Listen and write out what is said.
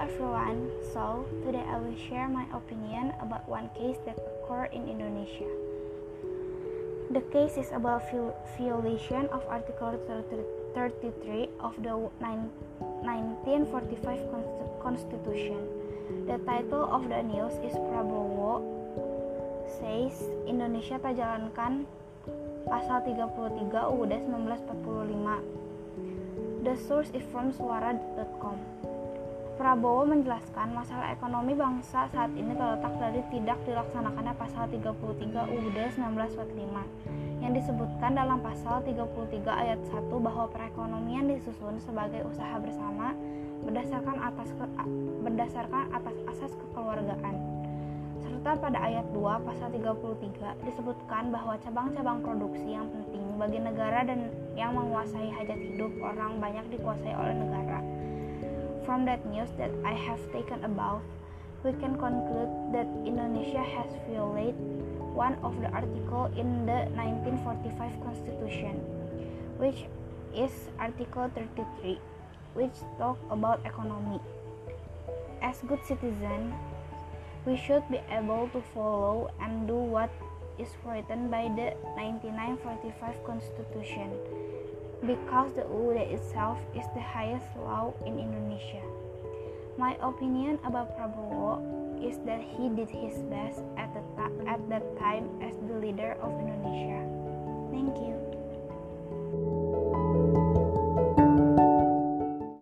everyone. So, today I will share my opinion about one case that occurred in Indonesia. The case is about violation of Article 33 of the 1945 Constitution. The title of the news is Prabowo says Indonesia tak jalankan pasal 33 UUD 1945. The source is from suara.com. Prabowo menjelaskan masalah ekonomi bangsa saat ini terletak dari tidak dilaksanakannya pasal 33 UUD 1945 yang disebutkan dalam pasal 33 ayat 1 bahwa perekonomian disusun sebagai usaha bersama berdasarkan atas ke, berdasarkan atas asas kekeluargaan. Serta pada ayat 2 pasal 33 disebutkan bahwa cabang-cabang produksi yang penting bagi negara dan yang menguasai hajat hidup orang banyak dikuasai oleh negara From that news that I have taken above, we can conclude that Indonesia has violated one of the article in the 1945 Constitution, which is Article 33, which talk about economy. As good citizens, we should be able to follow and do what is written by the 1945 Constitution because the UUD itself is the highest law in Indonesia. My opinion about Prabowo is that he did his best at, the at that time as the leader of Indonesia. Thank you.